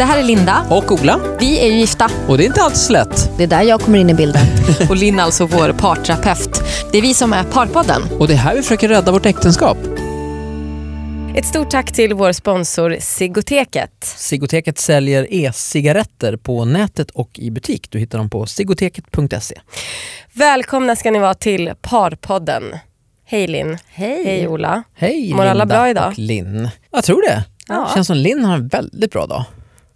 Det här är Linda. Och Ola. Vi är ju gifta. Och det är inte alltid så lätt. Det är där jag kommer in i bilden. Och Linn är alltså vår parterapeut. Det är vi som är Parpodden. Och det är här vi försöker rädda vårt äktenskap. Ett stort tack till vår sponsor Sigoteket. Sigoteket säljer e-cigaretter på nätet och i butik. Du hittar dem på sigoteket.se. Välkomna ska ni vara till Parpodden. Hej Linn. Hej. Hej Ola. Hej Mår alla Linda bra idag? och Linn. Jag tror det. Ja. Känns som Linn har en väldigt bra dag.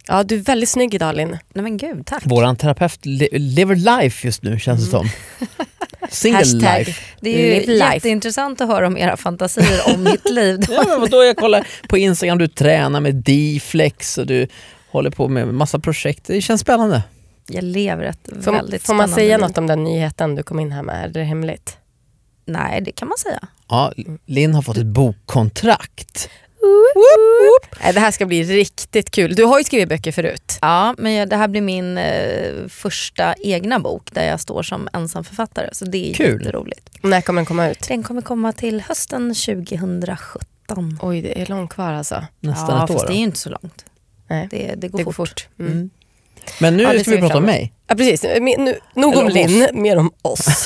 Ja, du är väldigt snygg idag Linn. Nej men gud, tack. Våran terapeut lever life just nu känns det som. Single Hashtag. life. Det är ju Live life. jätteintressant att höra om era fantasier om mitt liv. Ja, men vadå, jag kollar på Instagram, du tränar med D-flex och du håller på med massa projekt. Det känns spännande. Jag lever ett Får, väldigt får man säga liv. något om den nyheten du kom in här med? Är det hemligt? Nej, det kan man säga. Ja, Linn har fått ett bokkontrakt. Det här ska bli riktigt kul. Du har ju skrivit böcker förut. Ja, men det här blir min eh, första egna bok där jag står som ensamförfattare. Så det är Kul. jätteroligt. När kommer den komma ut? Den kommer komma till hösten 2017. Oj, det är långt kvar alltså. Nästan ja, ett år. fort. då. det är ju inte så långt. Nej, Det, det går det går fort. fort. Mm. Mm. Men nu Ja, det ska vi prata om mig. Ja, precis. Nu, nog om om Linn, mer om oss.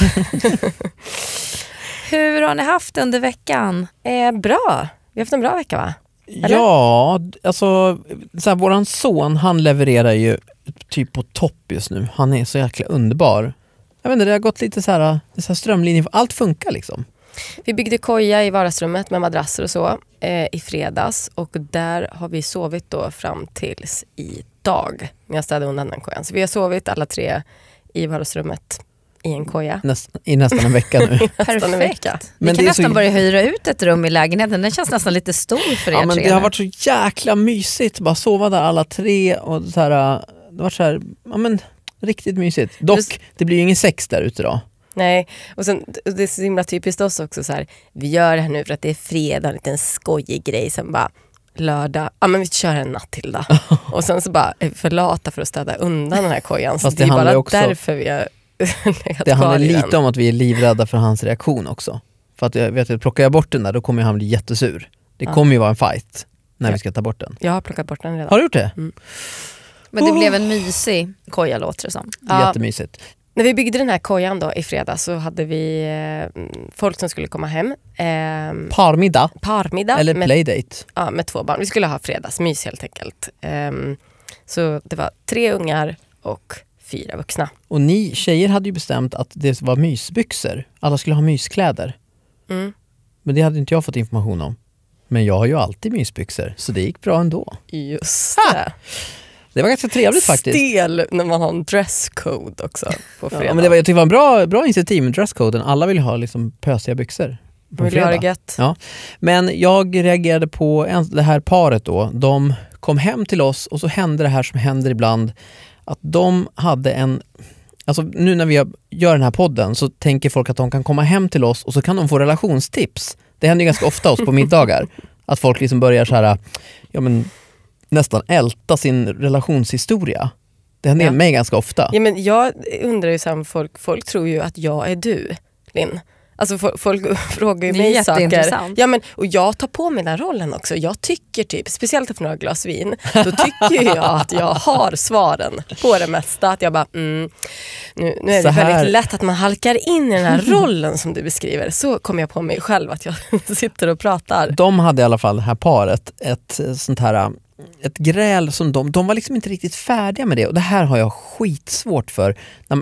Hur har ni haft det under veckan? eh, bra. Vi har haft en bra vecka va? Eller? Ja, alltså så här, våran son han levererar ju typ på topp just nu. Han är så jäkla underbar. Jag vet inte, det har gått lite så här, så här strömlinje, allt funkar liksom. Vi byggde koja i vardagsrummet med madrasser och så eh, i fredags och där har vi sovit då fram tills idag. När jag städade undan den kojan. Så vi har sovit alla tre i vardagsrummet i en koja. Näst, I nästan en vecka nu. Nästan en vecka. Perfekt. Men Vi kan det är så- nästan börja hyra ut ett rum i lägenheten. Den känns nästan lite stor för er ja, men tre det har varit så jäkla mysigt, bara sova där alla tre och så här, det har varit så här, ja men riktigt mysigt. Dock, det blir ju ingen sex där ute då. Nej, och sen, det är så himla typiskt oss också så här. Vi gör det här nu för att det är fredag, en liten skojig grej. Sen bara lördag, ja men vi kör en natt till då. och sen så bara är vi för lata för att städa undan den här kojan. Så Fast det, det är bara också- därför vi har Det handlar lite om att vi är livrädda för hans reaktion också. För att jag vet att plockar jag bort den där då kommer han bli jättesur. Det Ja. kommer ju vara en fight när Ja. vi ska ta bort den. Jag har plockat bort den redan. Har du gjort det? Men det blev en mysig koja låter det som. Ja. Jättemysigt. När vi byggde den här kojan då i fredags så hade vi eh, folk som skulle komma hem. Eh, Parmiddag parmiddag eller med, playdate. ja, med två barn. Vi skulle ha fredagsmys helt enkelt. Eh, så det var tre ungar och fyra vuxna. Och ni tjejer hade ju bestämt att det var mysbyxor. Alla skulle ha myskläder. Mm. Men det hade inte jag fått information om. Men jag har ju alltid mysbyxor så det gick bra ändå. Just Ha! det. Det var ganska trevligt faktiskt. Stel när man har en dresscode också på fredag. Ja, men det var, jag tyckte det var en bra, bra initiativ med dresscoden. Alla vill ha liksom pösiga byxor. På Vill ha fredag. det gött? Ja. Men jag reagerade på en, det här paret då. De kom hem till oss och så hände det här som händer ibland. Att de hade en... Alltså nu när vi gör den här podden så tänker folk att de kan komma hem till oss och så kan de få relationstips. Det händer ju ganska ofta oss på middagar. Att folk liksom börjar så här, ja men nästan älta sin relationshistoria. Det händer Ja. mig ganska ofta. Ja, men jag undrar ju folk, folk tror ju att jag är du, Linn. Alltså fo- folk frågar ju Det är mig saker. jätteintressant. Ja, men, och jag tar på mig den rollen också. Jag tycker typ, speciellt efter några glas vin, då tycker jag att jag har svaren på det mesta. Att jag bara, mm, nu, nu är det väldigt lätt att man halkar in i den här rollen som du beskriver. Så kommer jag på mig själv, att jag sitter och pratar. De hade i alla fall, det här paret, ett sånt här ett gräl som de, de var liksom inte riktigt färdiga med det och det här har jag skitsvårt för.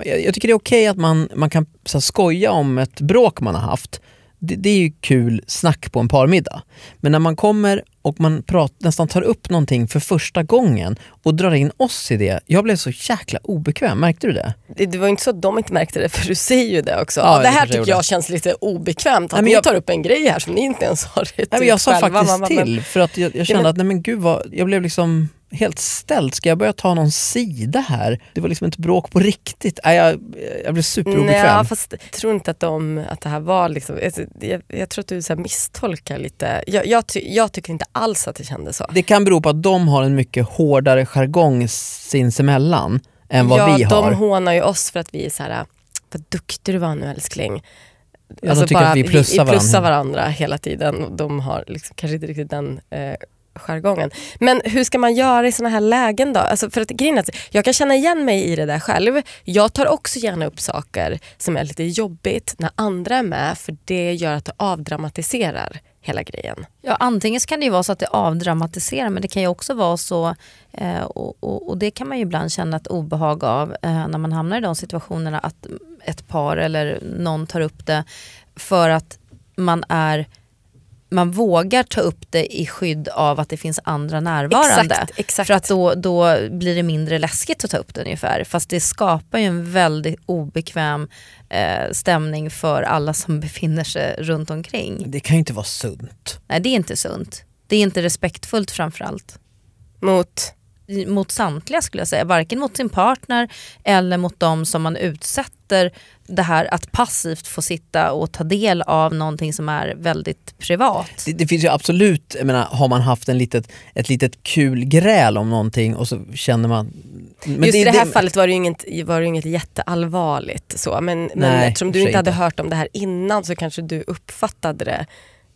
Jag tycker det är okej att man, man kan så här, skoja om ett bråk man har haft. Det, det är ju kul snack på en parmiddag. Men när man kommer och man prat, nästan tar upp någonting för första gången och drar in oss i det. Jag blev så jäkla obekväm, märkte du det? Det, det var ju inte så att de inte märkte det, för du säger ju det också. Ja, Ja, det här tycker jag känns lite obekvämt, att Nej, ni jag- tar upp en grej här som ni inte ens har rätt Nej, men jag sa faktiskt till för att jag, jag kände men- att nej men gud vad, jag blev liksom helt ställd. Ska jag börja ta någon sida här? Det var liksom ett bråk på riktigt. Nej, jag, jag blev superobekväm. Nej, fast jag tror inte att, de, att det här var liksom, alltså, jag, jag tror att du så misstolkar lite. Jag, jag, ty, jag tycker inte alls att det kändes så. Det kan bero på att de har en mycket hårdare jargong sinsemellan än vad ja, vi har. de hånar ju oss för att vi är så här, vad duktig du var nu älskling. Ja, de tycker att vi plussar vi plussar varandra. varandra hela tiden. De har liksom, kanske inte riktigt den eh, jargongen. Men hur ska man göra i såna här lägen då? Alltså för att, grejen jag kan känna igen mig i det där själv. Jag tar också gärna upp saker som är lite jobbigt när andra är med för det gör att det avdramatiserar hela grejen. Ja, antingen så kan det ju vara så att det avdramatiserar men det kan ju också vara så, eh, och, och, och det kan man ju ibland känna ett obehag av eh, när man hamnar i de situationerna att ett par eller någon tar upp det för att man är man vågar ta upp det i skydd av att det finns andra närvarande. Exakt, exakt. För att då, då blir det mindre läskigt att ta upp det ungefär. Fast det skapar ju en väldigt obekväm eh, stämning för alla som befinner sig runt omkring. Det kan ju inte vara sunt. Nej det är inte sunt. Det är inte respektfullt framförallt. Mot Mot samtliga skulle jag säga. Varken mot sin partner eller mot de som man utsätter det här att passivt få sitta och ta del av någonting som är väldigt privat. Det, det finns ju absolut, jag menar, har man haft en litet, ett litet kul gräl om någonting och så känner man... Men Just i det här fallet var det ju inget, var det inget jätteallvarligt. Så. Men, men Nej, eftersom i och du inte hade inte. hört om det här innan så kanske du uppfattade det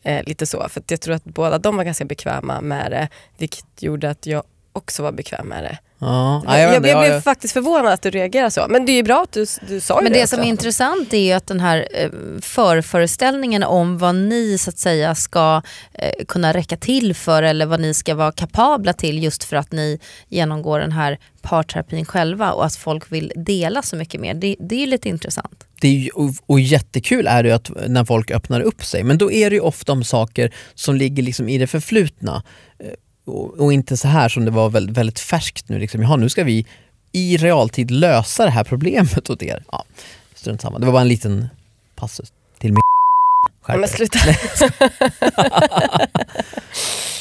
eh, lite så. För att jag tror att båda de var ganska bekväma med det, vilket gjorde att jag också var bekväm med det. Ja, jag, jag, jag, blev faktiskt förvånad att du reagerade så. Men det är ju bra att du, du sa Men det det som är intressant är ju att den här eh, förföreställningen om vad ni så att säga ska eh, kunna räcka till för eller vad ni ska vara kapabla till just för att ni genomgår den här parterapin själva och att folk vill dela så mycket mer. Det, det är ju lite intressant. det är ju, och, och jättekul är det ju att när folk öppnar upp sig, men då är det ju ofta om saker som ligger liksom i det förflutna. Och, och inte så här som det var väldigt, väldigt färskt nu. Liksom. Jaha, nu ska vi i realtid lösa det här problemet åt er. Ja, strunt samma. Det var bara en liten passus till min Ja, men sluta.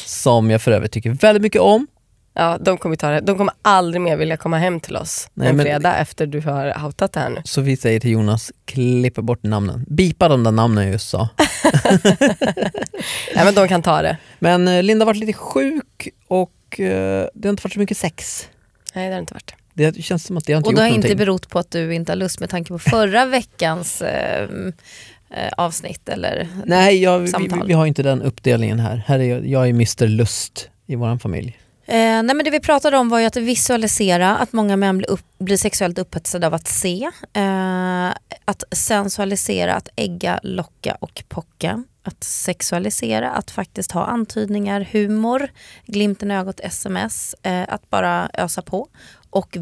Som jag för övrigt tycker väldigt mycket om. Ja, de kommer, ta det. de kommer aldrig mer vilja komma hem till oss Nej, en men- fredag efter du har outat det här nu. Så vi säger till Jonas, klippa bort namnen. Bipa de där namnen jag just sa. Nej, men de kan ta det. Men eh, Linda har varit lite sjuk och eh, det har inte varit så mycket sex. Nej, det har inte varit. Det känns som att det har inte Och det har någonting. inte berott på att du inte har lust med tanke på förra veckans eh, eh, avsnitt eller Nej, jag, vi, vi, samtal. vi har inte den uppdelningen här. här är jag, jag är Mr Lust i vår familj. Eh, nej men det vi pratade om var ju att visualisera, att många män blir, upp, blir sexuellt upphetsade av att se. Eh, att sensualisera, att ägga, locka och pocka. Att sexualisera, att faktiskt ha antydningar, humor, glimten i ögat, sms. Eh, att bara ösa på. Och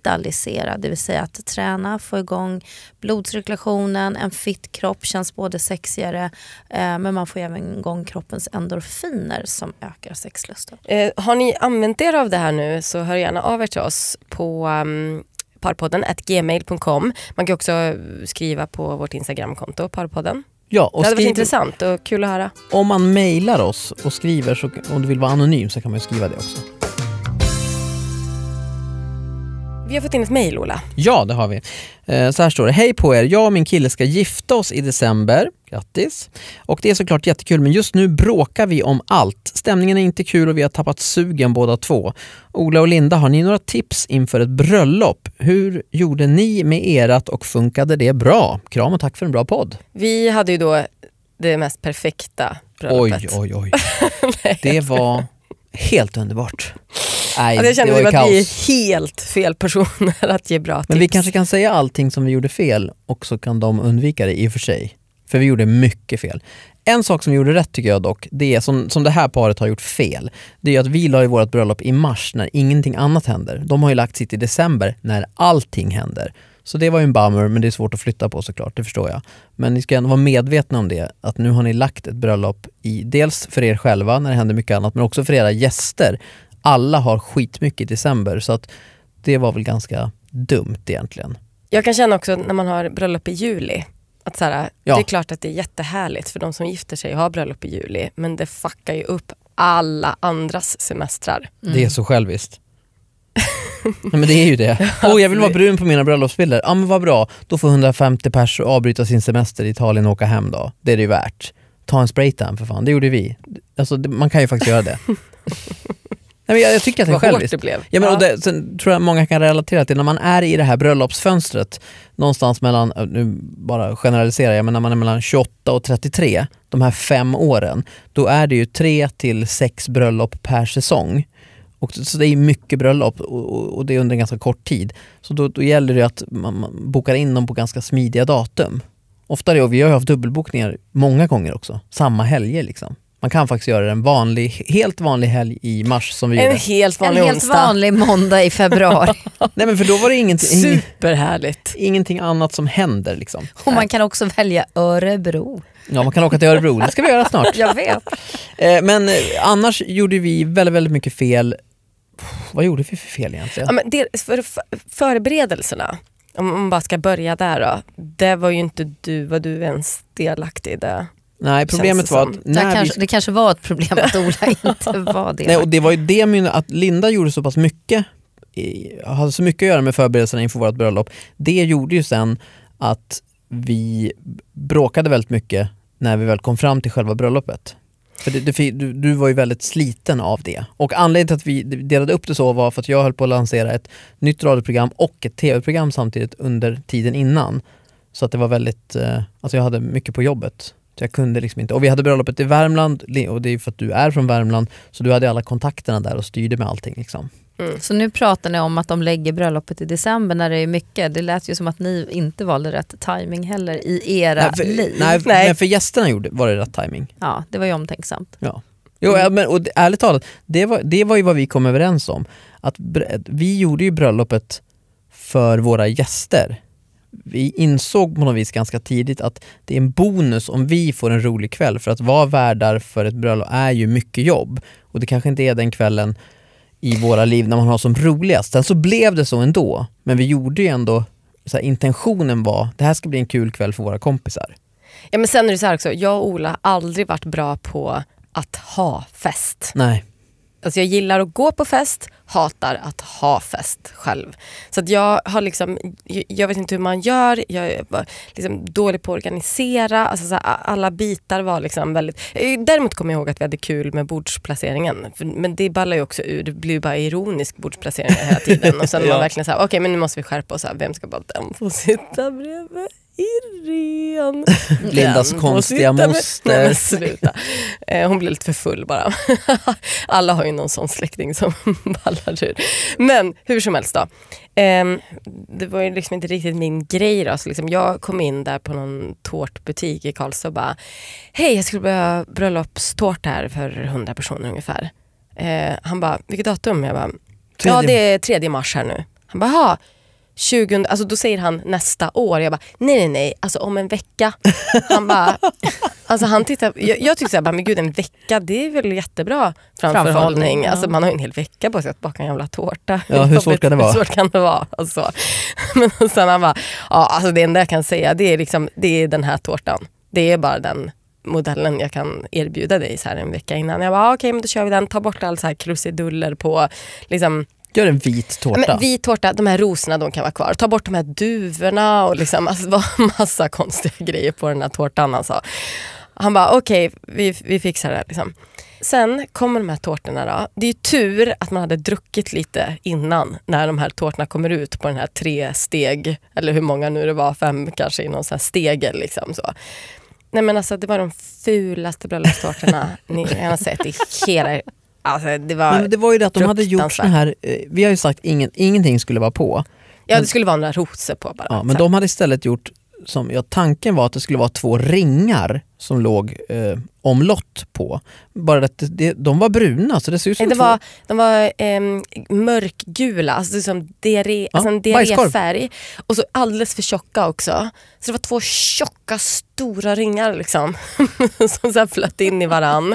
vitalisera, det vill säga att träna, få igång blodcirkulationen, en fit kropp känns både sexigare eh, men man får även igång kroppens endorfiner som ökar sexlusten. Eh, har ni använt er av det här nu så hör gärna av er till oss på um, parpodden gmail.com. Man kan också skriva på vårt Instagramkonto, parpodden. Ja, Det och hade varit intressant och kul att höra. om man mejlar oss och skriver, så, om du vill vara anonym så kan man skriva det också. Vi har fått in ett mejl Ola. Ja, det har vi. Eh, Så här står det. Hej på er, jag och min kille ska gifta oss i december. Grattis! Och det är såklart jättekul men just nu bråkar vi om allt. Stämningen är inte kul och vi har tappat sugen båda två. Ola och Linda, har ni några tips inför ett bröllop? Hur gjorde ni med erat och funkade det bra? Kram och tack för en bra podd. Vi hade ju då det mest perfekta Oj, bröllopet. oj, oj. Det var helt underbart. Nej, Alltså jag känner det var ju att vi är helt fel personer att ge bra Men tips. vi kanske kan säga allting som vi gjorde fel och så kan de undvika det i och för sig. För vi gjorde mycket fel. En sak som vi gjorde rätt tycker jag dock, det är som, som det här paret har gjort fel. Det är att vi la i vårt bröllop i mars när ingenting annat händer. De har ju lagt sitt i december när allting händer. Så det var ju en bummer men det är svårt att flytta på såklart, det förstår jag. Men ni ska ändå vara medvetna om det, att nu har ni lagt ett bröllop i, dels för er själva när det händer mycket annat, men också för era gäster. Alla har skitmycket i december så att det var väl ganska dumt egentligen. Jag kan känna också när man har bröllop i juli, att så här, Ja. det är klart att det är jättehärligt för de som gifter sig och har bröllop i juli, men det fuckar ju upp alla andras semestrar. Det är så själviskt. Nej, men det är ju det. Oh, jag vill vara brun på mina bröllopsbilder. Ja men vad bra, då får 150 pers avbryta sin semester i Italien och åka hem då. Det är det ju värt. Ta en spraytan för fan, det gjorde vi. Alltså, det, man kan ju faktiskt göra det. Nej, men jag, jag tycker att det är själviskt. det blev. Ja, men, Ja. och det, sen tror jag många kan relatera till när man är i det här bröllopsfönstret någonstans mellan, äh, nu bara generaliserar jag, men när man är mellan 28 och 33, de här fem åren, då är det ju tre till sex bröllop per säsong. Och, så det är mycket bröllop och, och, det är under en ganska kort tid. Så då, då gäller det att man, man bokar in dem på ganska smidiga datum. Ofta det, och vi har ju haft dubbelbokningar många gånger också, samma helger liksom. Man kan faktiskt göra en vanlig, helt vanlig helg i mars som vi En gjorde. helt En vanlig helt onsdag. vanlig måndag i februari. Nej men för då var det ingenting, Superhärligt. ingenting annat som händer liksom. Och man kan också välja Örebro. Ja man kan åka till Örebro, det ska vi göra snart. Jag vet. Eh, Men annars gjorde vi väldigt, väldigt mycket fel. Vad gjorde vi för fel egentligen? Ja, men det, för, för, förberedelserna, om man bara ska börja där då. Det var ju inte du, var du ens delaktig i det? Nej problemet det var att Det, när kanske, vi... det kanske var ett problem att Ola inte var det. Nej, och det var ju det min, att Linda gjorde så pass mycket, i- hade så mycket att göra med förberedelserna inför vårt bröllop. Det gjorde ju sen att vi bråkade väldigt mycket när vi väl kom fram till själva bröllopet. För det, det, du, du var ju väldigt sliten av det. Och anledningen till att vi delade upp det så var för att jag höll på att lansera ett nytt radioprogram och ett tv-program samtidigt under tiden innan. Så att det var väldigt, eh, alltså jag hade mycket på jobbet. Så jag kunde liksom inte. Och vi hade bröllopet i Värmland och det är för att du är från Värmland så du hade alla kontakterna där och styrde med allting. Liksom. Så nu pratar ni om att de lägger bröllopet i december när det är mycket. Det lät ju som att ni inte valde rätt timing heller i era Nej, för, liv. nej, Nej. men för gästerna gjorde, var det rätt timing. Ja, det var ju omtänksamt. Ja. Jo, ja, men, och ärligt talat, det var, det var ju vad vi kom överens om. Att vi gjorde ju bröllopet för våra gäster. Vi insåg på något vis ganska tidigt att det är en bonus om vi får en rolig kväll för att vara värdar för ett bröllop är ju mycket jobb och det kanske inte är den kvällen i våra liv när man har som roligast. Sen så blev det så ändå, men vi gjorde ju ändå, så här, intentionen var det här ska bli en kul kväll för våra kompisar. Ja, men sen är det så här också, jag och Ola har aldrig varit bra på att ha fest. Nej. Alltså jag gillar att gå på fest, hatar att ha fest själv. Så att jag har liksom, jag- vet inte hur man gör, jag är liksom dålig på att organisera. Alltså så här, alla bitar var liksom väldigt... eh, Däremot kommer jag ihåg att vi hade kul med bordsplaceringen. Men det ballar ju också ur, det blir bara ironisk bordsplacering hela tiden. Och sen Ja. man verkligen så här, okej men nu måste vi skärpa oss, här. vem ska bara den få sitta bredvid Irene? Lindas konstiga moster. Nej men sluta. Eh, Hon blev lite för full bara. Alla har ju någon sån släkting som ballar ur. Men hur som helst då. Ehm, det var ju liksom inte riktigt min grej då. Så liksom jag kom in där på någon tårtbutik i Karlstad och bara Hej jag skulle behöva bröllopstårta här för 100 personer ungefär. Eh, han bara, vilket datum? Jag bara, ja det är 3 mars här nu. Han bara, "Jaha, 20, alltså då säger han nästa år. Jag bara, nej nej nej, alltså om en vecka. Han bara, alltså han tittar, jag, jag tyckte såhär, men gud en vecka det är väl jättebra framförhållning. Framförhållning, ja. Alltså man har ju en hel vecka på sig att baka en jävla tårta. Ja, hur svårt kan det vara? Hur svårt kan det vara? Alltså. Men sen han bara, ja alltså det enda jag kan säga det är, liksom, det är den här tårtan. Det är bara den modellen jag kan erbjuda dig så här en vecka innan. Jag bara, okej men då kör vi den, ta bort all så här krusiduller på liksom, Gör en vit Ja, tårta. men vit tårta, de här rosorna de kan vara kvar. Ta bort de här duvorna och liksom, alltså, var massa konstiga grejer på den här tårtan. Alltså. Han bara okej, vi, vi fixar det. Liksom. Sen kommer de här tårtorna då. Det är ju tur att man hade druckit lite innan när de här tårtorna kommer ut på den här tre steg, eller hur många nu det var, fem kanske i någon sån här stegel. Liksom, så. Nej men alltså det var de fulaste bröllopstårtorna ni har sett i hela... Alltså det var... Men det var ju det att de hade gjort såna här, eh, vi har ju sagt ingen, ingenting skulle vara på. Ja det skulle vara några rosor på bara. Ja, men de hade istället gjort, som, ja, tanken var att det skulle vara två ringar som låg eh, omlott på. Bara att det, de var bruna så det ser ut som Nej, det två... var, de var ehm, mörkgula, alltså som diarré, alltså en diarréfärg. Och så alldeles för tjocka också. Så det var två tjocka stora ringar liksom. som så flöt in i varann.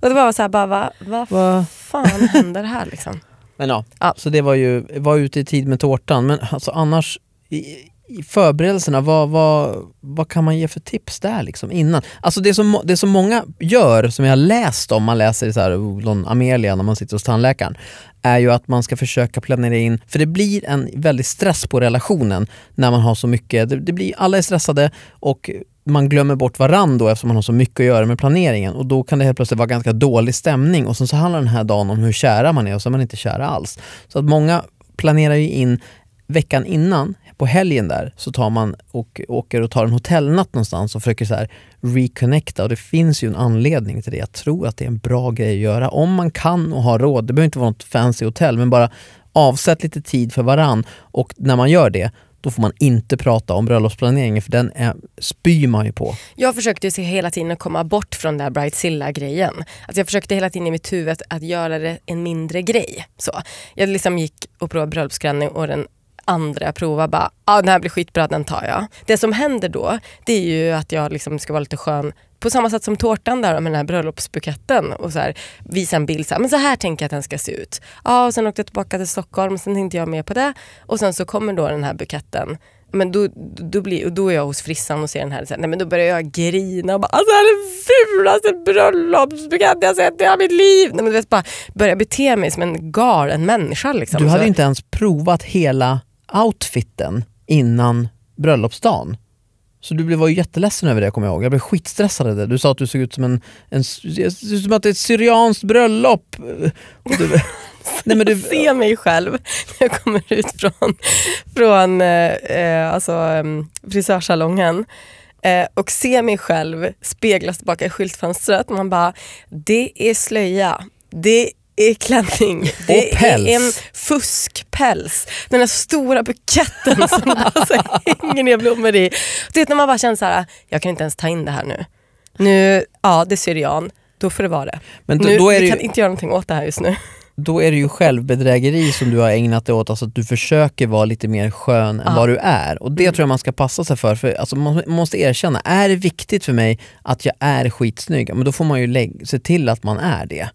Och det var så här, bara, vad va Va? fan händer här liksom? Men ja, Ja. så det var ju, var ute i tid med tårtan. Men alltså annars, i, i förberedelserna, vad, vad, vad kan man ge för tips där liksom innan? Alltså det som, det som många gör, som jag har läst om, man läser i så här, oh, någon Amelia när man sitter hos tandläkaren, är ju att man ska försöka planera in, för det blir en väldig stress på relationen när man har så mycket, det, det blir, alla är stressade och man glömmer bort varandra då eftersom man har så mycket att göra med planeringen och då kan det helt plötsligt vara ganska dålig stämning och sen så handlar den här dagen om hur kära man är och så är man inte kära alls. Så att många planerar ju in veckan innan, på helgen där, så tar man och åker och tar en hotellnatt någonstans och försöker så här reconnecta och det finns ju en anledning till det. Jag tror att det är en bra grej att göra om man kan och har råd. Det behöver inte vara något fancy hotell men bara avsätt lite tid för varann och när man gör det då får man inte prata om bröllopsplaneringen för den är, spyr man ju på. Jag försökte ju se hela tiden komma bort från den där Bridezilla-grejen. Alltså jag försökte hela tiden i mitt huvud att göra det en mindre grej. Så. Jag liksom gick och provade bröllopsklänning och den andra provar bara, ah, den här blir skitbra, den tar jag. Det som händer då, det är ju att jag liksom ska vara lite skön på samma sätt som tårtan där med den här bröllopsbuketten och så här, visa en bild, så här, men så här tänker jag att den ska se ut. Ja, och sen åkte jag tillbaka till Stockholm och sen tänkte jag med på det och sen så kommer då den här buketten men då, då, blir, då är jag hos frissan och ser den här, så här nej, men då börjar jag grina och bara alltså, det här är den fulaste bröllopsbukett jag sett i hela mitt liv. Nej, men du vet, bara börja bete mig som en galen människa. Liksom. Du hade så. inte ens provat hela outfiten innan bröllopsdagen. Så du var ju jätteledsen över det kommer jag ihåg. Jag blev skitstressad av det. Du sa att du såg ut som en, en som att det är ett syrianskt bröllop. Du, nej, men du, se mig själv när jag kommer ut från, från eh, alltså, um, frisörsalongen eh, och se mig själv speglas tillbaka i skyltfönstret. Man bara, det är slöja. Det klänning. Det och päls. är en fuskpäls. Den där stora buketten som alltså hänger ner blommor i. Du vet när man bara känner så här, jag kan inte ens ta in det här nu. Nu, ja det är syrian, då får det vara det. Men då, nu, då är vi kan ju, inte göra någonting åt det här just nu. Då är det ju självbedrägeri som du har ägnat dig åt, alltså att du försöker vara lite mer skön än vad du är. Och det mm. tror jag man ska passa sig för, för alltså man måste erkänna, är det viktigt för mig att jag är skitsnygg, men då får man ju se till att man är det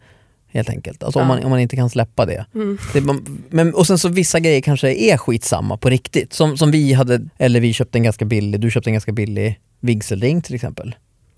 helt enkelt. Alltså ja. om, man, om man inte kan släppa det. Mm. det man, men, och sen så vissa grejer kanske är skitsamma på riktigt. Som, som vi hade, eller vi köpte en ganska billig, du köpte en ganska billig vigselring till exempel.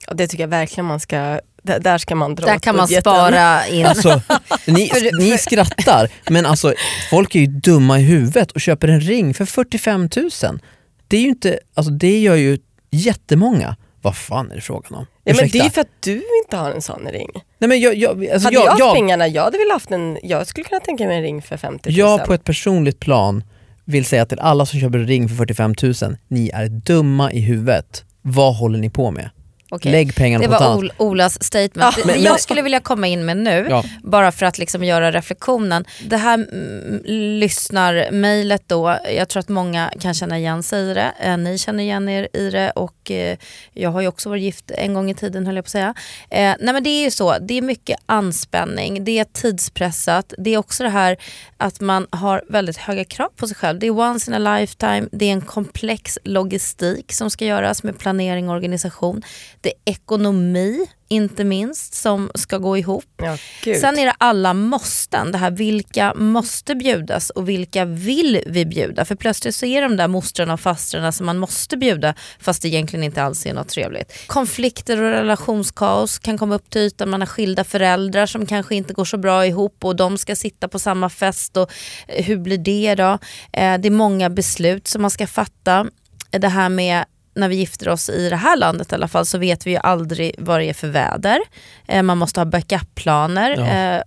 Ja, det tycker jag verkligen man ska, där, där ska man dra Där kan man spara in. Alltså, ni, ni skrattar, men alltså folk är ju dumma i huvudet och köper en ring för 45 000. Det är ju inte, alltså det gör ju jättemånga. Vad fan är det frågan om? Ja, men det är för att du inte har en sån ring. Nej, men jag, jag, alltså hade jag, haft jag, pengarna, jag hade väl haft en, jag skulle kunna tänka mig en ring för 50 000. Jag på ett personligt plan vill säga till alla som köper en ring för 45 000, ni är dumma i huvudet. Vad håller ni på med? Okay. Lägg pengarna på Det var Olas statement. Ja. Men, jag skulle vilja komma in med nu, ja. bara för att liksom göra reflektionen. Det här mm, lyssnar-mejlet då, jag tror att många kan känna igen sig i det. Eh, ni känner igen er i det och eh, jag har ju också varit gift en gång i tiden höll jag på att säga. Eh, nej men det är ju så, det är mycket anspänning, det är tidspressat, det är också det här att man har väldigt höga krav på sig själv. Det är once in a lifetime, det är en komplex logistik som ska göras med planering och organisation det är ekonomi inte minst som ska gå ihop. Ja, Sen är det alla måsten, det här vilka måste bjudas och vilka vill vi bjuda? För plötsligt så är de där mostrarna och fastrarna som man måste bjuda fast det egentligen inte alls är något trevligt. Konflikter och relationskaos kan komma upp till ytan, man har skilda föräldrar som kanske inte går så bra ihop och de ska sitta på samma fest och eh, hur blir det då? Eh, det är många beslut som man ska fatta det här med när vi gifter oss i det här landet i alla fall så vet vi ju aldrig vad det är för väder. Eh, man måste ha backup-planer, ja. eh,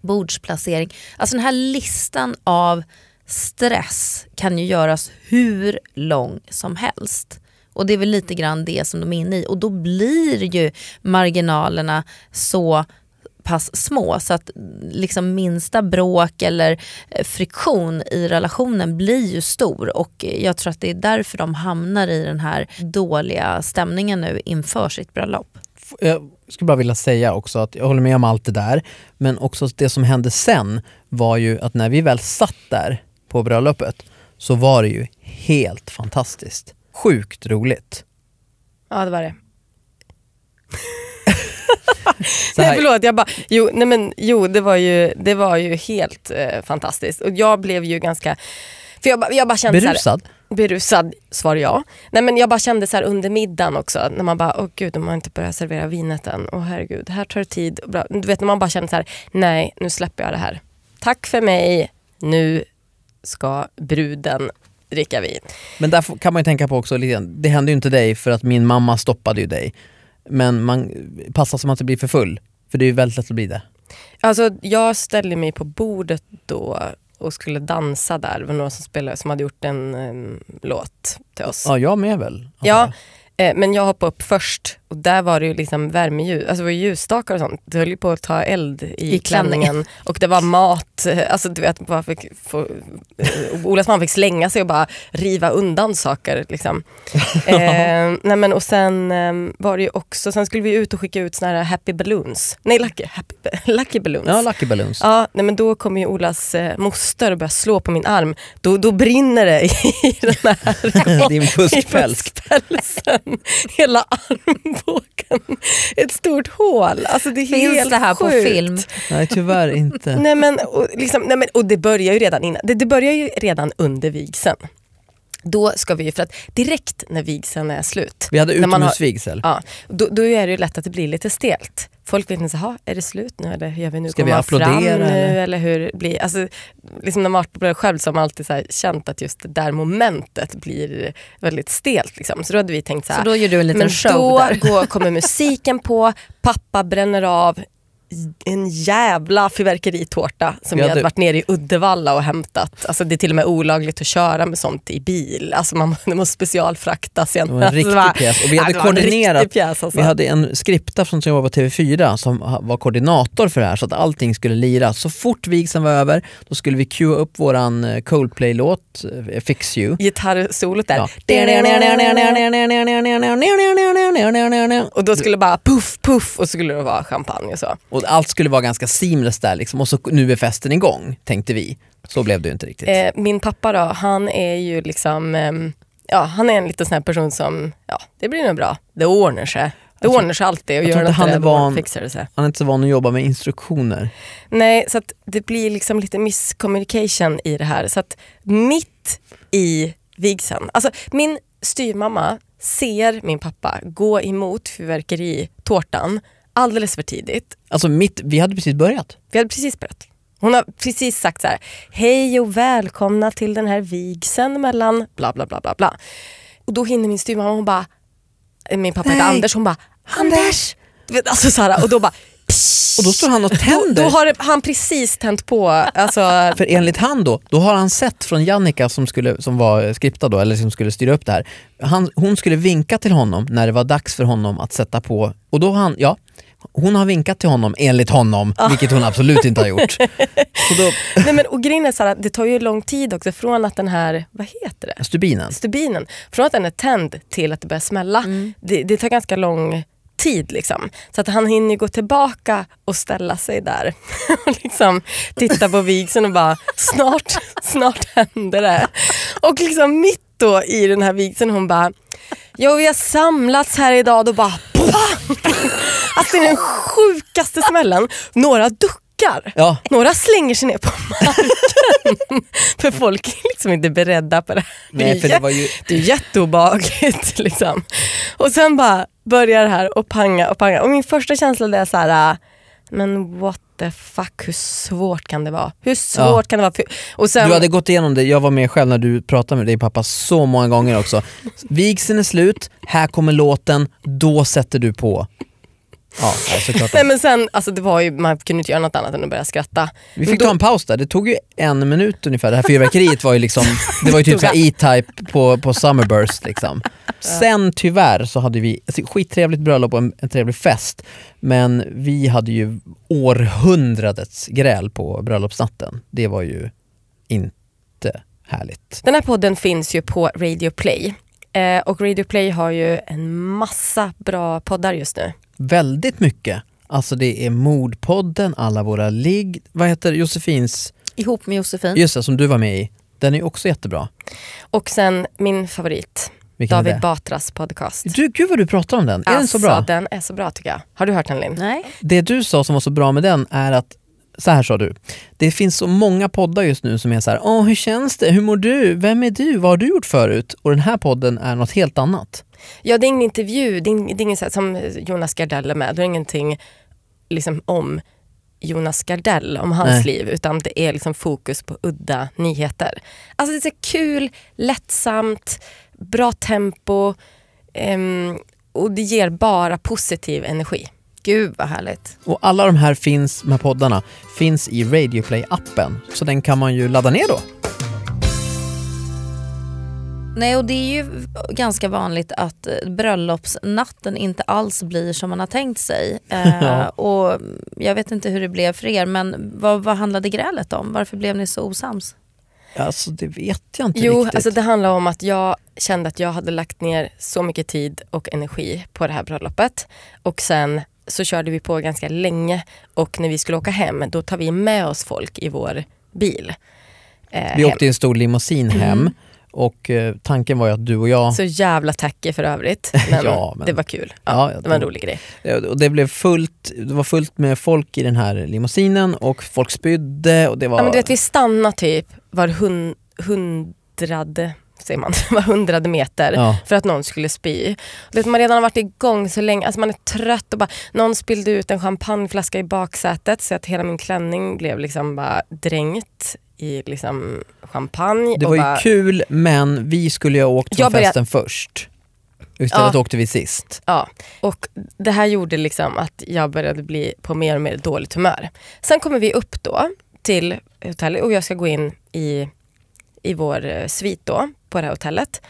bordsplacering. Alltså den här listan av stress kan ju göras hur lång som helst. Och det är väl lite grann det som de är inne i. Och då blir ju marginalerna så pass små så att liksom minsta bråk eller eh, friktion i relationen blir ju stor och jag tror att det är därför de hamnar i den här dåliga stämningen nu inför sitt bröllop. Jag skulle bara vilja säga också att jag håller med om allt det där men också det som hände sen var ju att när vi väl satt där på bröllopet så var det ju helt fantastiskt. Sjukt roligt. Ja det var det. nej förlåt, jag bara, jo, nej men, jo det, var ju, det var ju helt eh, fantastiskt. Och jag blev ju ganska... För jag, jag bara kände Berusad? Så här, Berusad, svar ja. Nej men jag bara kände så under middagen också, när man bara, åh gud, de har inte börjat servera vinet än. Åh herregud, här tar det tid. Och bra. Du vet när man bara känner så här, nej nu släpper jag det här. Tack för mig, nu ska bruden dricka vin. Men där kan man ju tänka på också, det hände ju inte dig för att min mamma stoppade ju dig. Men man passar så man inte blir för full, för det är ju väldigt lätt att bli det. Alltså jag ställde mig på bordet då och skulle dansa där. Det var några som spelade som hade gjort en em, låt till oss. Ja, jag med väl? Ja, eh, men jag hoppade upp först och där var det ju liksom värmeljus, alltså det var ljusstakar och sånt. Det höll ju på att ta eld i, I klänningen. och det var mat, alltså du vet, bara fick få, eh, Olas mamma fick slänga sig och bara riva undan saker. Liksom. eh, nej men, och sen eh, var det ju också, sen skulle vi ut och skicka ut såna här happy balloons, nej lucky, happy, lucky balloons. Ja, Lucky Balloons. Ja, nej men då kommer ju Olas eh, moster och börjar slå på min arm. Då, då brinner det i den här Din fuskpäls. Hela armbågen. Ett stort hål. Alltså det är Finns helt det här på sjukt. film? Nej, tyvärr inte. Nej men, och, liksom, nej men, och det börjar ju redan innan. Det, det börjar ju redan under vigseln. Då ska vi ju, för att direkt när vigseln är slut. Vi hade utomhusvigsel. Ja, då, då är det ju lätt att det blir lite stelt. Folk vet inte, så, "Ha, är det slut nu eller hur gör vi nu? Ska Kommer vi man fram applådera, nu eller?" eller hur blir? Alltså, liksom när man det själv så har man alltid så här känt att just det där momentet blir väldigt stelt. Liksom. Så då hade vi tänkt så här, Så då gör du en liten men show då där. går, kommer musiken på, pappa bränner av en jävla fyrverkeritårta som Vi hade- hade varit nere i Uddevalla och hämtat. Alltså det är till och med olagligt att köra med sånt i bil. Alltså man, det måste specialfraktas. Det var en riktig pjäs och vi hade en koordinerat. Pjäs, alltså. Vi hade en skripta från som jobbade på TV4 som var koordinator för det här så att allting skulle lira. Så fort vigseln var över då skulle vi cua upp våran eh, Coldplay-låt eh, Fix You. Gitarrsolot där. Ja. Och då skulle det bara puff, puff och så skulle det vara champagne och så. Och allt skulle vara ganska seamless där liksom. och så nu är festen igång tänkte vi. Så blev det ju inte riktigt. Eh, min pappa då, han är ju liksom, ehm, ja han är en liten sån här person som, ja det blir nog bra, det ordnar sig. Det ordnar sig alltid och jag gör inte han är van- fixar det sig. Han är inte så van att jobba med instruktioner. Nej, så det blir liksom lite miscommunication i det här. Så att mitt i vigseln, alltså min styrmamma ser min pappa gå emot fyrverkeritårtan alldeles för tidigt. Alltså mitt, vi hade precis börjat. Vi hade precis börjat. Hon har precis sagt så här, hej och välkomna till den här vigseln mellan bla bla bla bla bla. Och då hinner min styrmamma, hon bara, eh, min pappa heter. Anders, hon bara, Anders! Vet, alltså så här, och då bara, Och då står han och då, tänder. då har han precis tänt på, alltså För enligt han då, då har han sett från Jannica som, skulle, som var skriptad då, eller som skulle styra upp det här. Han, hon skulle vinka till honom när det var dags för honom att sätta på, och då har han, ja, hon har vinkat till honom enligt honom, vilket hon absolut inte har gjort. Så då, Nej, men, och grejen är så här, det tar ju lång tid också från att den här, vad heter det? stubinen. Stubinen, från att den är tänd till att det börjar smälla. Det, det tar ganska lång tid. Liksom. Så att han hinner gå tillbaka och ställa sig där och liksom titta på vigseln och bara snart, snart händer det. Och liksom mitt då i den här vigseln hon bara Jo vi har samlats här idag och bara! Alltså det är den sjukaste smällen. Några duckar. Ja. Några slänger sig ner på marken. För folk är liksom inte beredda på det här. Nej, för det var ju- det är jätteobehagligt. Liksom. Och sen bara börjar det här och panga och panga. Och min första känsla är så här, äh, men what the fuck, hur svårt kan det vara? Hur svårt Ja. kan det vara? Och sen, Du hade gått igenom det, jag var med själv när du pratade med dig pappa så många gånger också. Vigseln är slut, här kommer låten, då sätter du på. Ja, ja. Nej men sen, alltså det var ju, man kunde inte göra något annat än att börja skratta. Vi fick Då- ta en paus där, det tog ju en minut ungefär. Det här fyrverkeriet var ju liksom, det var ju typ E-Type på, på Summerburst liksom. Sen tyvärr så hade vi ett skittrevligt bröllop och en, en trevlig fest. Men vi hade ju århundradets gräl på bröllopsnatten. Det var ju inte härligt. Den här podden finns ju på Radio Play. Eh, och Radio Play har ju en massa bra poddar just nu. Väldigt mycket. Alltså det är Mordpodden, alla våra ligg, vad heter Josefins, Ihop med Josefin. just det som du var med i. Den är också jättebra. Och sen min favorit, Vilken David? Batras podcast. Du, gud vad du pratar om den, är den så bra? den är så bra tycker jag. Har du hört den Linn? Nej. Det du sa som var så bra med den är att så här sa du. Det finns så många poddar just nu som är så här, åh hur känns det, hur mår du, vem är du, vad har du gjort förut? Och den här podden är något helt annat. Ja, det är ingen intervju, det är, det är ingen så här, som Jonas Gardell är med, det är ingenting liksom, om Jonas Gardell, om hans Nej. liv, utan det är liksom fokus på udda nyheter. Alltså det är så kul, lättsamt, bra tempo ehm, och det ger bara positiv energi. Gud vad härligt. Och alla de här finns, här poddarna, finns i Radioplay-appen. Så den kan man ju ladda ner då. Nej och det är ju ganska vanligt att eh, bröllopsnatten inte alls blir som man har tänkt sig. Eh, Ja. och jag vet inte hur det blev för er men vad, vad handlade grälet om? Varför blev ni så osams? Alltså det vet jag inte Jo, riktigt. alltså det handlar om att jag kände att jag hade lagt ner så mycket tid och energi på det här bröllopet. Och sen så körde vi på ganska länge och när vi skulle åka hem då tar vi med oss folk i vår bil. Eh, Vi hem. åkte i en stor limousin hem och eh, tanken var ju att du och jag, Så jävla tacky för övrigt. Men, Ja, men- det var kul. Ja, Ja, det var en rolig grej. och det blev fullt, det var fullt med folk i den här limousinen och folk spydde och det var... Ja, men du vet, vi stannade typ var hun, hundrade, säger man, var hundrade meter Ja. för att någon skulle spy. Vet, man redan har varit igång så länge, alltså man är trött och bara, någon spillde ut en champagneflaska i baksätet så att hela min klänning blev liksom bara dränkt i liksom champagne. Det var ju bara, kul men vi skulle ju ha åkt från började- festen först. Istället Ja. åkte vi sist. Ja, och det här gjorde liksom att jag började bli på mer och mer dåligt humör. Sen kommer vi upp då till hotellet och jag ska gå in i, i vår eh, svit då på det här hotellet.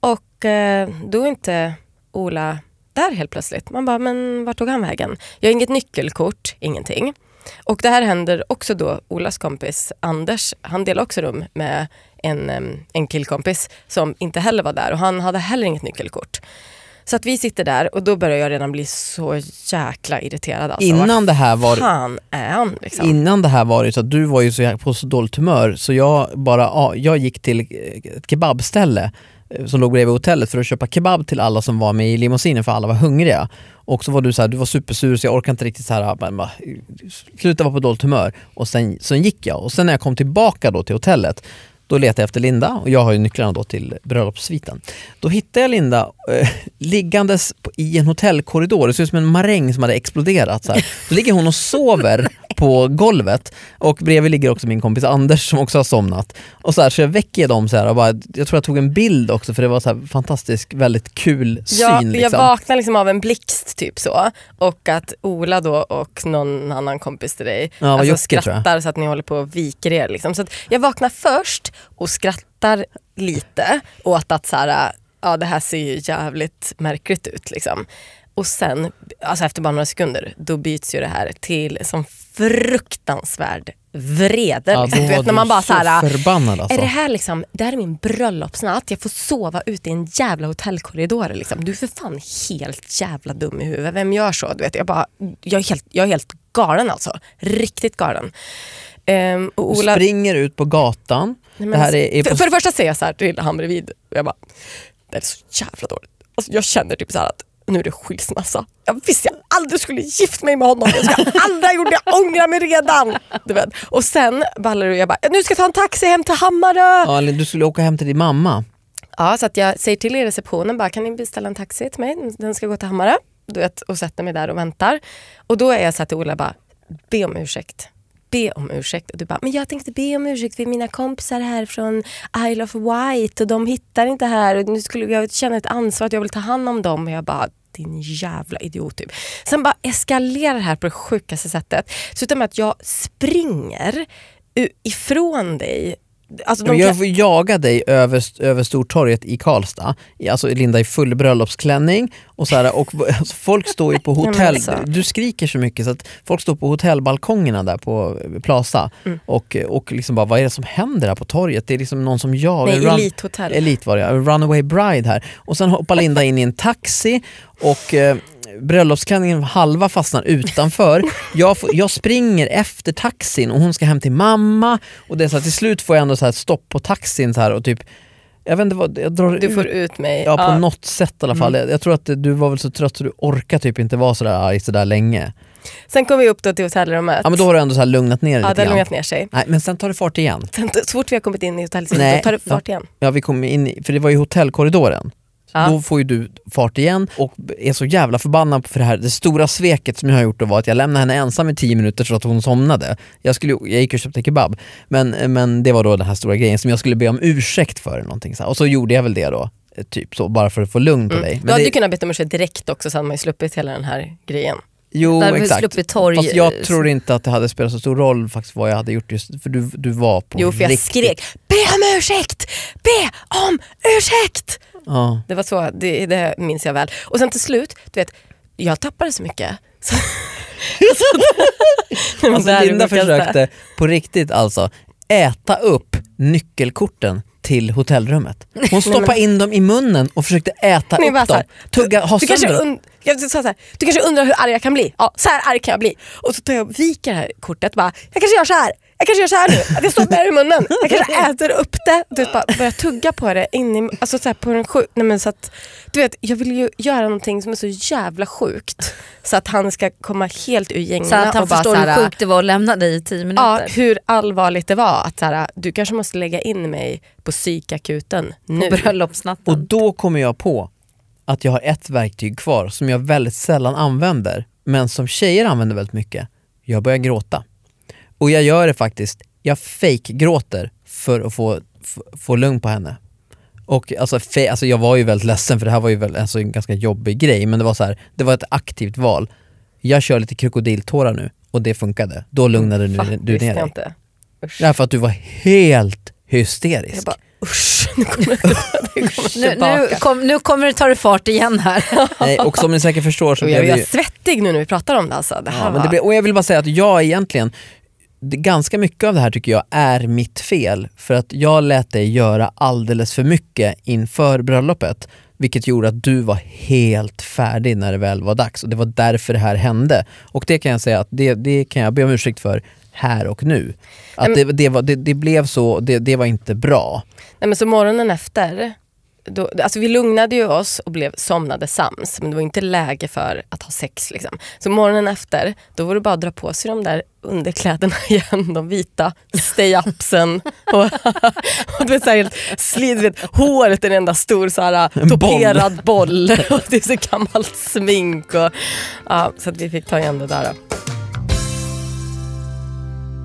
Och eh, då är inte Ola där helt plötsligt. Man bara, men vart tog han vägen? Jag har inget nyckelkort, ingenting. Och det här händer också då Olas kompis Anders, han delar också rum med en, en killkompis som inte heller var där och han hade heller inget nyckelkort. Så att vi sitter där och då börjar jag redan bli så jäkla irriterad. Alltså, Innan det här var fan är han? Liksom? Innan det här var det så att du var ju så på så dåligt humör så jag bara, ja, jag gick till ett kebabställe eh, som låg bredvid hotellet för att köpa kebab till alla som var med i limousinen för alla var hungriga. Och så var du så här, du var supersur så jag orkade inte riktigt så här, bara, bara, sluta vara på dåligt humör. Och sen, sen gick jag och sen när jag kom tillbaka då till hotellet då letade jag efter Linda och jag har ju nycklarna då till bröllopssviten. Då hittade jag Linda eh, liggandes på, i en hotellkorridor, det ser ut som en maräng som hade exploderat. Så här. Då ligger hon och sover på golvet och bredvid ligger också min kompis Anders som också har somnat. Och så, här, så jag väcker dem så här och bara, jag tror jag tog en bild också för det var så här fantastiskt, väldigt kul syn. Jag, jag liksom. vaknar liksom av en blixt typ så och att Ola då och någon annan kompis till dig Ja, alltså, Jocke, jag. skrattar så att ni håller på och viker er. Liksom. Så jag vaknar först och skrattar lite åt att så här, ja, det här ser ju jävligt märkligt ut. Liksom. Och sen, alltså efter bara några sekunder, då byts ju det här till som fruktansvärd vrede. Ja, liksom. Du vet när man bara så så här, förbannad alltså. är det här liksom, det här är min bröllopsnatt, jag får sova ute i en jävla hotellkorridor. Liksom. Du är för fan helt jävla dum i huvudet. Vem gör så? Du vet, jag, bara, jag, är helt, jag är helt galen alltså. Riktigt galen. Ehm, och Du Ola, springer ut på gatan. Nej, det här är, är för, för det första säger jag så här till han bredvid, och jag bara, det är så jävla dåligt. Alltså, jag känner typ så att nu är det skilsmässa. Jag visste jag aldrig skulle gift mig med honom. Jag ska aldrig ha gjort det, jag ångrar mig redan. Du vet. Och sen ballar du jag bara, nu ska jag ta en taxi hem till Hammarö. Ja, eller du skulle åka hem till din mamma. Ja, så att jag säger till i receptionen bara, kan ni beställa en taxi till mig? Den ska gå till Hammarö. Du vet, och sätter mig där och väntar. Och då är jag så här till Ola bara, be om ursäkt. Be om ursäkt. Och du bara, men jag tänkte be om ursäkt för mina kompisar här från Isle of Wight och de hittar inte här. Och nu skulle jag känna ett ansvar att jag vill ta hand om dem. Och jag bara, din jävla idiot typ. Sen bara eskalerar det här på det sjukaste sättet. Slutar med att jag springer ifrån dig. Alltså, de Jag får jaga dig över, över Stortorget i Karlstad, alltså Linda i full bröllopsklänning och, så här, och alltså, folk står ju på hotell, alltså. du skriker så mycket så att folk står på hotellbalkongerna där på Plaza Mm. och, och liksom bara vad är det som händer här på torget? Det är liksom någon som jagar, Nej, run- Elithotell. Elit var det, runaway bride här. Och sen hoppar Linda in i en taxi och eh, bröllopsklänningen halva fastnar utanför. Jag, får, jag springer efter taxin och hon ska hem till mamma och det är så att till slut får jag ändå så här stopp på taxin så här och typ jag vet inte vad, jag drar Du ut får ut mig. Ja på Ja. något sätt i alla fall. Mm. Jag, jag tror att du var väl så trött så du orkar typ inte vara sådär arg sådär länge. Sen kom vi upp då till hotellrummet. Ja men då har du ändå så här lugnat ner dig ja, lite grann. lugnat ner sig. Nej men sen tar det fart igen. Sen, så fort vi har kommit in i då tar det fart igen. Ja vi kom in i, för det var ju hotellkorridoren. Ja. Då får ju du fart igen och är så jävla förbannad för det här. Det stora sveket som jag har gjort då var att jag lämnade henne ensam i 10 minuter så att hon somnade. Jag, skulle, jag gick och köpte kebab, men, men det var då den här stora grejen som jag skulle be om ursäkt för. Någonting så här. Och så gjorde jag väl det då, eh, typ så, bara för att få lugn på dig. Mm. Du Men hade det, ju kunnat be om ursäkt direkt också så hade man ju sluppit hela den här grejen. jo, Där exakt. torg. Fast jag tror inte att det hade spelat så stor roll faktiskt vad jag hade gjort just för du, du var på Jo för jag riktigt. skrek be om ursäkt, be om ursäkt. Ja. Det var så, det, det minns jag väl. Och sen till slut, du vet, jag tappade så mycket. Så, så, Alltså Linda försökte på riktigt alltså äta upp nyckelkorten till hotellrummet. Hon stoppade in dem i munnen och försökte äta Nej, upp dem. Tugga, ha Du kanske, und- jag sa så här, du kanske undrar hur arg jag kan bli? Ja, så här arg kan jag bli. Och så tar jag och viker det här kortet bara, jag kanske gör så här. Jag kanske gör så här nu, att jag stoppar det i munnen. Jag kanske äter upp det. Du vet, bara börjar tugga på det in i, alltså så här på den sjuk, nej men så att, du vet, jag vill ju göra någonting som är så jävla sjukt. Så att han ska komma helt ur gängorna Så att han och bara förstår så hur sjukt det var att lämna dig i tio Ja, minuter. hur allvarligt det var. Att så här, du kanske måste lägga in mig på psykakuten nu. På bröllopsnatten. Och då kommer jag på att jag har ett verktyg kvar som jag väldigt sällan använder, men som tjejer använder väldigt mycket. Jag börjar gråta. Och jag gör det faktiskt, jag fake-gråter för att få, få, lugn på henne. Och alltså, fe, alltså jag var ju väldigt ledsen för det här var ju väl alltså en ganska jobbig grej men det var så här, det var ett aktivt val. Jag kör lite krokodiltårar nu och det funkade. Då lugnade Fan, du, du ner jag dig. inte. Usch. Därför att du var helt hysterisk. Jag bara usch, nu kommer det, det kommer Nu, tillbaka. nu, kom, nu kommer det ta det fart igen här. Nej, och som ni säkert förstår så Och blev jag det är ju... svettig nu när vi pratar om det. Alltså. det Ja, men det blev, och jag vill bara säga att jag egentligen, det, ganska mycket av det här tycker jag är mitt fel. För att jag lät dig göra alldeles för mycket inför bröllopet. Vilket gjorde att du var helt färdig när det väl var dags. Och det var därför det här hände. Och det kan jag säga att det, det kan jag be om ursäkt för här och nu. Att det, det, var, det, det blev så, det, det var inte bra. Nej, men så morgonen efter, då, alltså vi lugnade ju oss och blev somnade sams men det var inte läge för att ha sex. Liksom. Så morgonen efter, då var det bara att dra på sig de där underkläderna igen, de vita stay-upsen. och, och du vet, så här, slid, vet, håret är en enda stor så här, En boll. toperad boll. och det är så gammalt smink. Och, ja, så att vi fick ta igen det där. Då.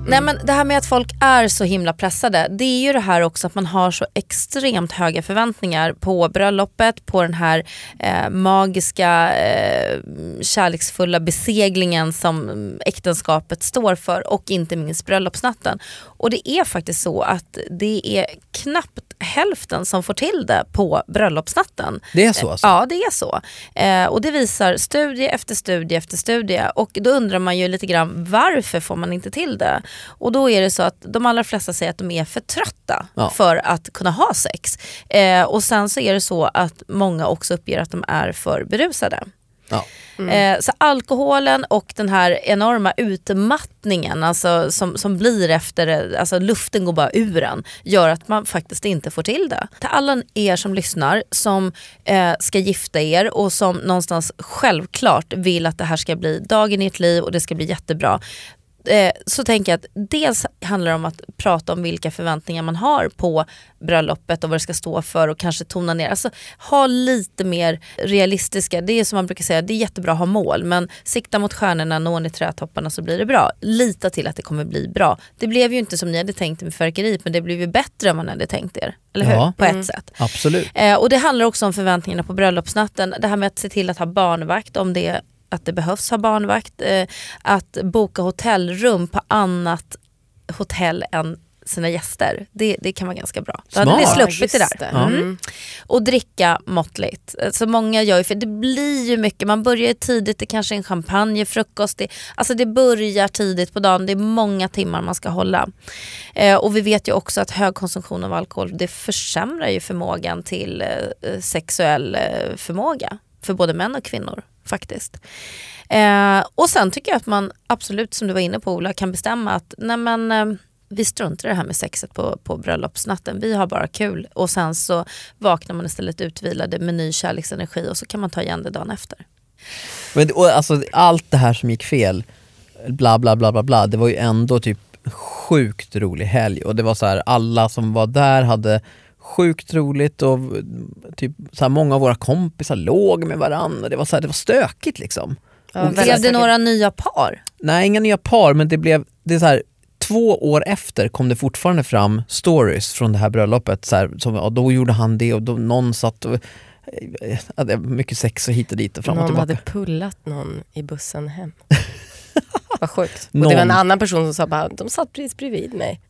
Nej men det här med att folk är så himla pressade, det är ju det här också att man har så extremt höga förväntningar på bröllopet, på den här eh, magiska eh, kärleksfulla beseglingen som mm, äktenskapet står för och inte minst bröllopsnatten. Och det är faktiskt så att det är knappt hälften som får till det på bröllopsnatten. Det är så alltså? Ja, det är så. Eh, och det visar studie efter studie efter studie. Och då undrar man ju lite grann varför får man inte till det? Och då är det så att de allra flesta säger att de är för trötta Ja. för att kunna ha sex. Eh, och sen så är det så att många också uppger att de är för berusade. Ja. Eh, så alkoholen och den här enorma utmattningen alltså, som, som blir efter, det, alltså luften går bara ur en, gör att man faktiskt inte får till det. Till alla er som lyssnar som eh, ska gifta er och som någonstans självklart vill att det här ska bli dagen i ert liv och det ska bli jättebra. Eh, så tänker jag att dels handlar det om att prata om vilka förväntningar man har på bröllopet och vad det ska stå för och kanske tona ner. Alltså ha lite mer realistiska, det är som man brukar säga, det är jättebra att ha mål men sikta mot stjärnorna, når ni trädtopparna så blir det bra. Lita till att det kommer bli bra. Det blev ju inte som ni hade tänkt med fyrverkeriet men det blev ju bättre än ni hade tänkt er. Eller hur? Ja. På Mm. ett sätt. Absolut. Eh, och det handlar också om förväntningarna på bröllopsnatten. Det här med att se till att ha barnvakt om det att det behövs ha barnvakt. Eh, att boka hotellrum på annat hotell än sina gäster. Det, det kan vara ganska bra. Då hade ni sluppit det där. Ja. Mm. Och dricka måttligt. Eh, Så många gör ju, för det blir ju mycket, man börjar tidigt, det kanske är en champagne, frukost. Det, alltså det börjar tidigt på dagen, det är många timmar man ska hålla. Eh, och vi vet ju också att hög konsumtion av alkohol det försämrar ju förmågan till eh, sexuell eh, förmåga för både män och kvinnor faktiskt. Eh, och sen tycker jag att man absolut, som du var inne på Ola, kan bestämma att nej men, eh, vi struntar i det här med sexet på, på bröllopsnatten. Vi har bara kul och sen så vaknar man istället utvilade med ny kärleksenergi och så kan man ta igen det dagen efter. Men, och alltså, allt det här som gick fel, bla bla bla bla bla, det var ju ändå typ sjukt rolig helg och det var så här, alla som var där hade sjukt roligt och typ så här, många av våra kompisar låg med varandra. Det var, så här, det var stökigt liksom. Ja, Och Blev det säkert. några nya par? Nej, inga nya par, men det blev, det är så här, två år efter kom det fortfarande fram stories från det här bröllopet. Så här, som, ja, då gjorde han det och då, någon satt och eh, var mycket sex och hit och dit och fram och Någon tillbaka. hade pullat någon i bussen hem. Vad sjukt. Och Någon- det var en annan person som sa bara, de satt precis bredvid mig.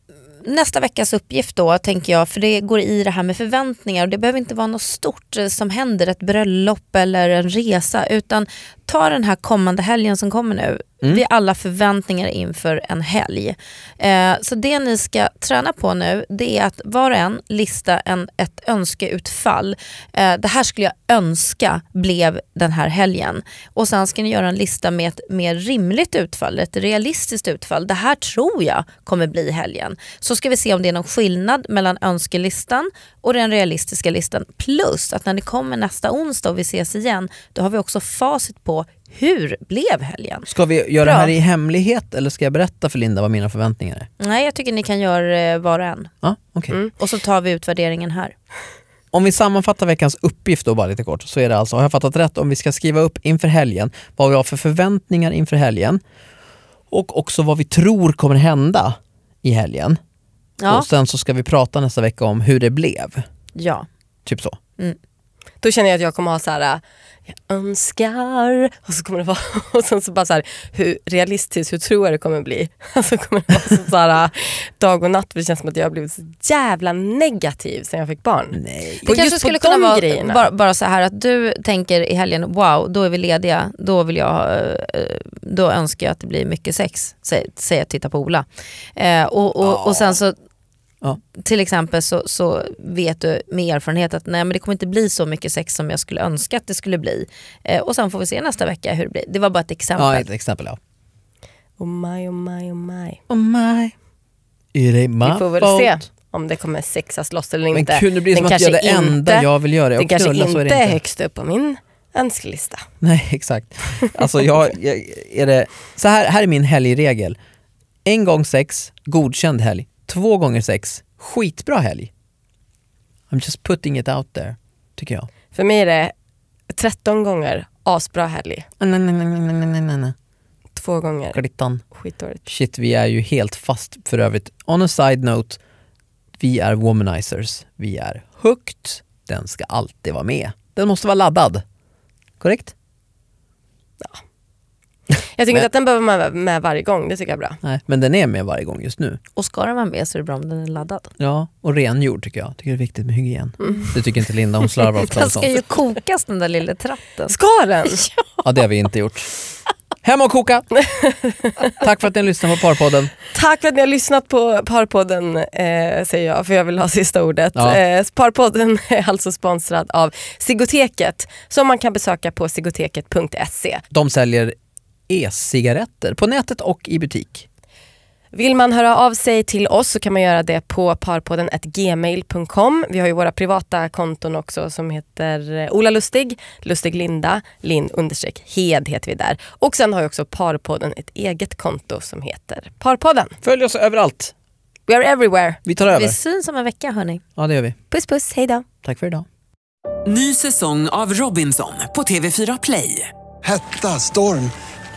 Nästa veckas uppgift då tänker jag, för det går i det här med förväntningar och det behöver inte vara något stort eh, som händer, ett bröllop eller en resa utan ta den här kommande helgen som kommer nu. Mm. Vi har alla förväntningar inför en helg. Eh, så det ni ska träna på nu det är att var och en lista en, ett önskeutfall. Eh, det här skulle jag önska blev den här helgen. Och sen ska ni göra en lista med ett mer rimligt utfall, ett realistiskt utfall. Det här tror jag kommer bli helgen. Så ska vi se om det är någon skillnad mellan önskelistan och den realistiska listan. Plus att när det kommer nästa onsdag och vi ses igen, då har vi också facit på hur blev helgen? Ska vi göra Bra. det här i hemlighet eller ska jag berätta för Linda vad mina förväntningar är? Nej, jag tycker ni kan göra eh, var och en. Ja, okej. Mm. Och så tar vi utvärderingen här. Om vi sammanfattar veckans uppgift då bara lite kort så är det alltså, har jag fattat rätt, om vi ska skriva upp inför helgen vad vi har för förväntningar inför helgen och också vad vi tror kommer hända i helgen. Ja, Och sen så ska vi prata nästa vecka om hur det blev. ja. Typ så. Då känner jag att jag kommer ha så här, jag önskar, och så kommer det vara, och sen så bara så här, hur realistiskt, hur tror jag det kommer bli? Så kommer det vara så, så här, dag och natt, för det känns som att jag har blivit så jävla negativ sen jag fick barn. Nej. På Det kanske skulle kunna vara grejerna. bara, bara så här att du tänker i helgen, wow, då är vi lediga, då vill jag, eh, då önskar jag att det blir mycket sex, säger jag titta på Ola. Eh, och, och, och sen så, Ja. till exempel så, så vet du med erfarenhet att nej men det kommer inte bli så mycket sex som jag skulle önska att det skulle bli. Eh, och sen får vi se nästa vecka hur det blir. Det var bara ett exempel. Ja, ett exempel ja. Oh my, oh my, oh my. Oh my. Är det my Vi får väl fault? se om det kommer sexas loss eller Men inte. kunde det bli som att jag det kanske enda inte- jag vill göra är Den att kanske knulla så är inte det är inte. högst upp på min önskelista. Nej, exakt. Alltså jag, jag, är det, så här, här är min helgregel. En gång sex, godkänd helg. Två gånger sex, skitbra helg. I'm just putting it out there, tycker jag. För mig är det 13 gånger asbra helg, Nej, nej, nej, nej, nej, nej, nej, nej. två gånger Glittan. skitdåligt. Shit, vi är ju helt fast för övrigt. On a side note, vi är womanizers. Vi är högt, den ska alltid vara med. Den måste vara laddad. Korrekt? Jag tycker Men- inte att den behöver vara med, med varje gång, det tycker jag är bra. Nej, men den är med varje gång just nu. Och ska den vara med så är det bra om den är laddad. Ja, och rengjord tycker jag. Tycker det är viktigt med hygien. Det tycker inte Linda, hon slarvar ofta Den ska ju kokas den där lilla tratten. Ska den? Ja, det har vi inte gjort. Hem och koka! Tack för att ni lyssnade på Parpodden. Tack för att ni har lyssnat på Parpodden, eh, säger jag, för jag vill ha sista ordet. Ja. Eh, Parpodden är alltså sponsrad av Sigoteket, som man kan besöka på sigoteket.se. De säljer e-cigaretter på nätet och i butik. Vill man höra av sig till oss så kan man göra det på parpodden gmail.com. Vi har ju våra privata konton också som heter eh, Ola Lustig, Lustig Linda, Linn understreck Hed heter vi där. Och sen har ju också Parpodden ett eget konto som heter Parpodden. Följ oss överallt. We are everywhere. Vi tar över. Vi syns om en vecka hörni. Ja, det gör vi. Puss puss, hej då. Tack för idag. Ny säsong av Robinson på TV4 Play. Hetta, storm,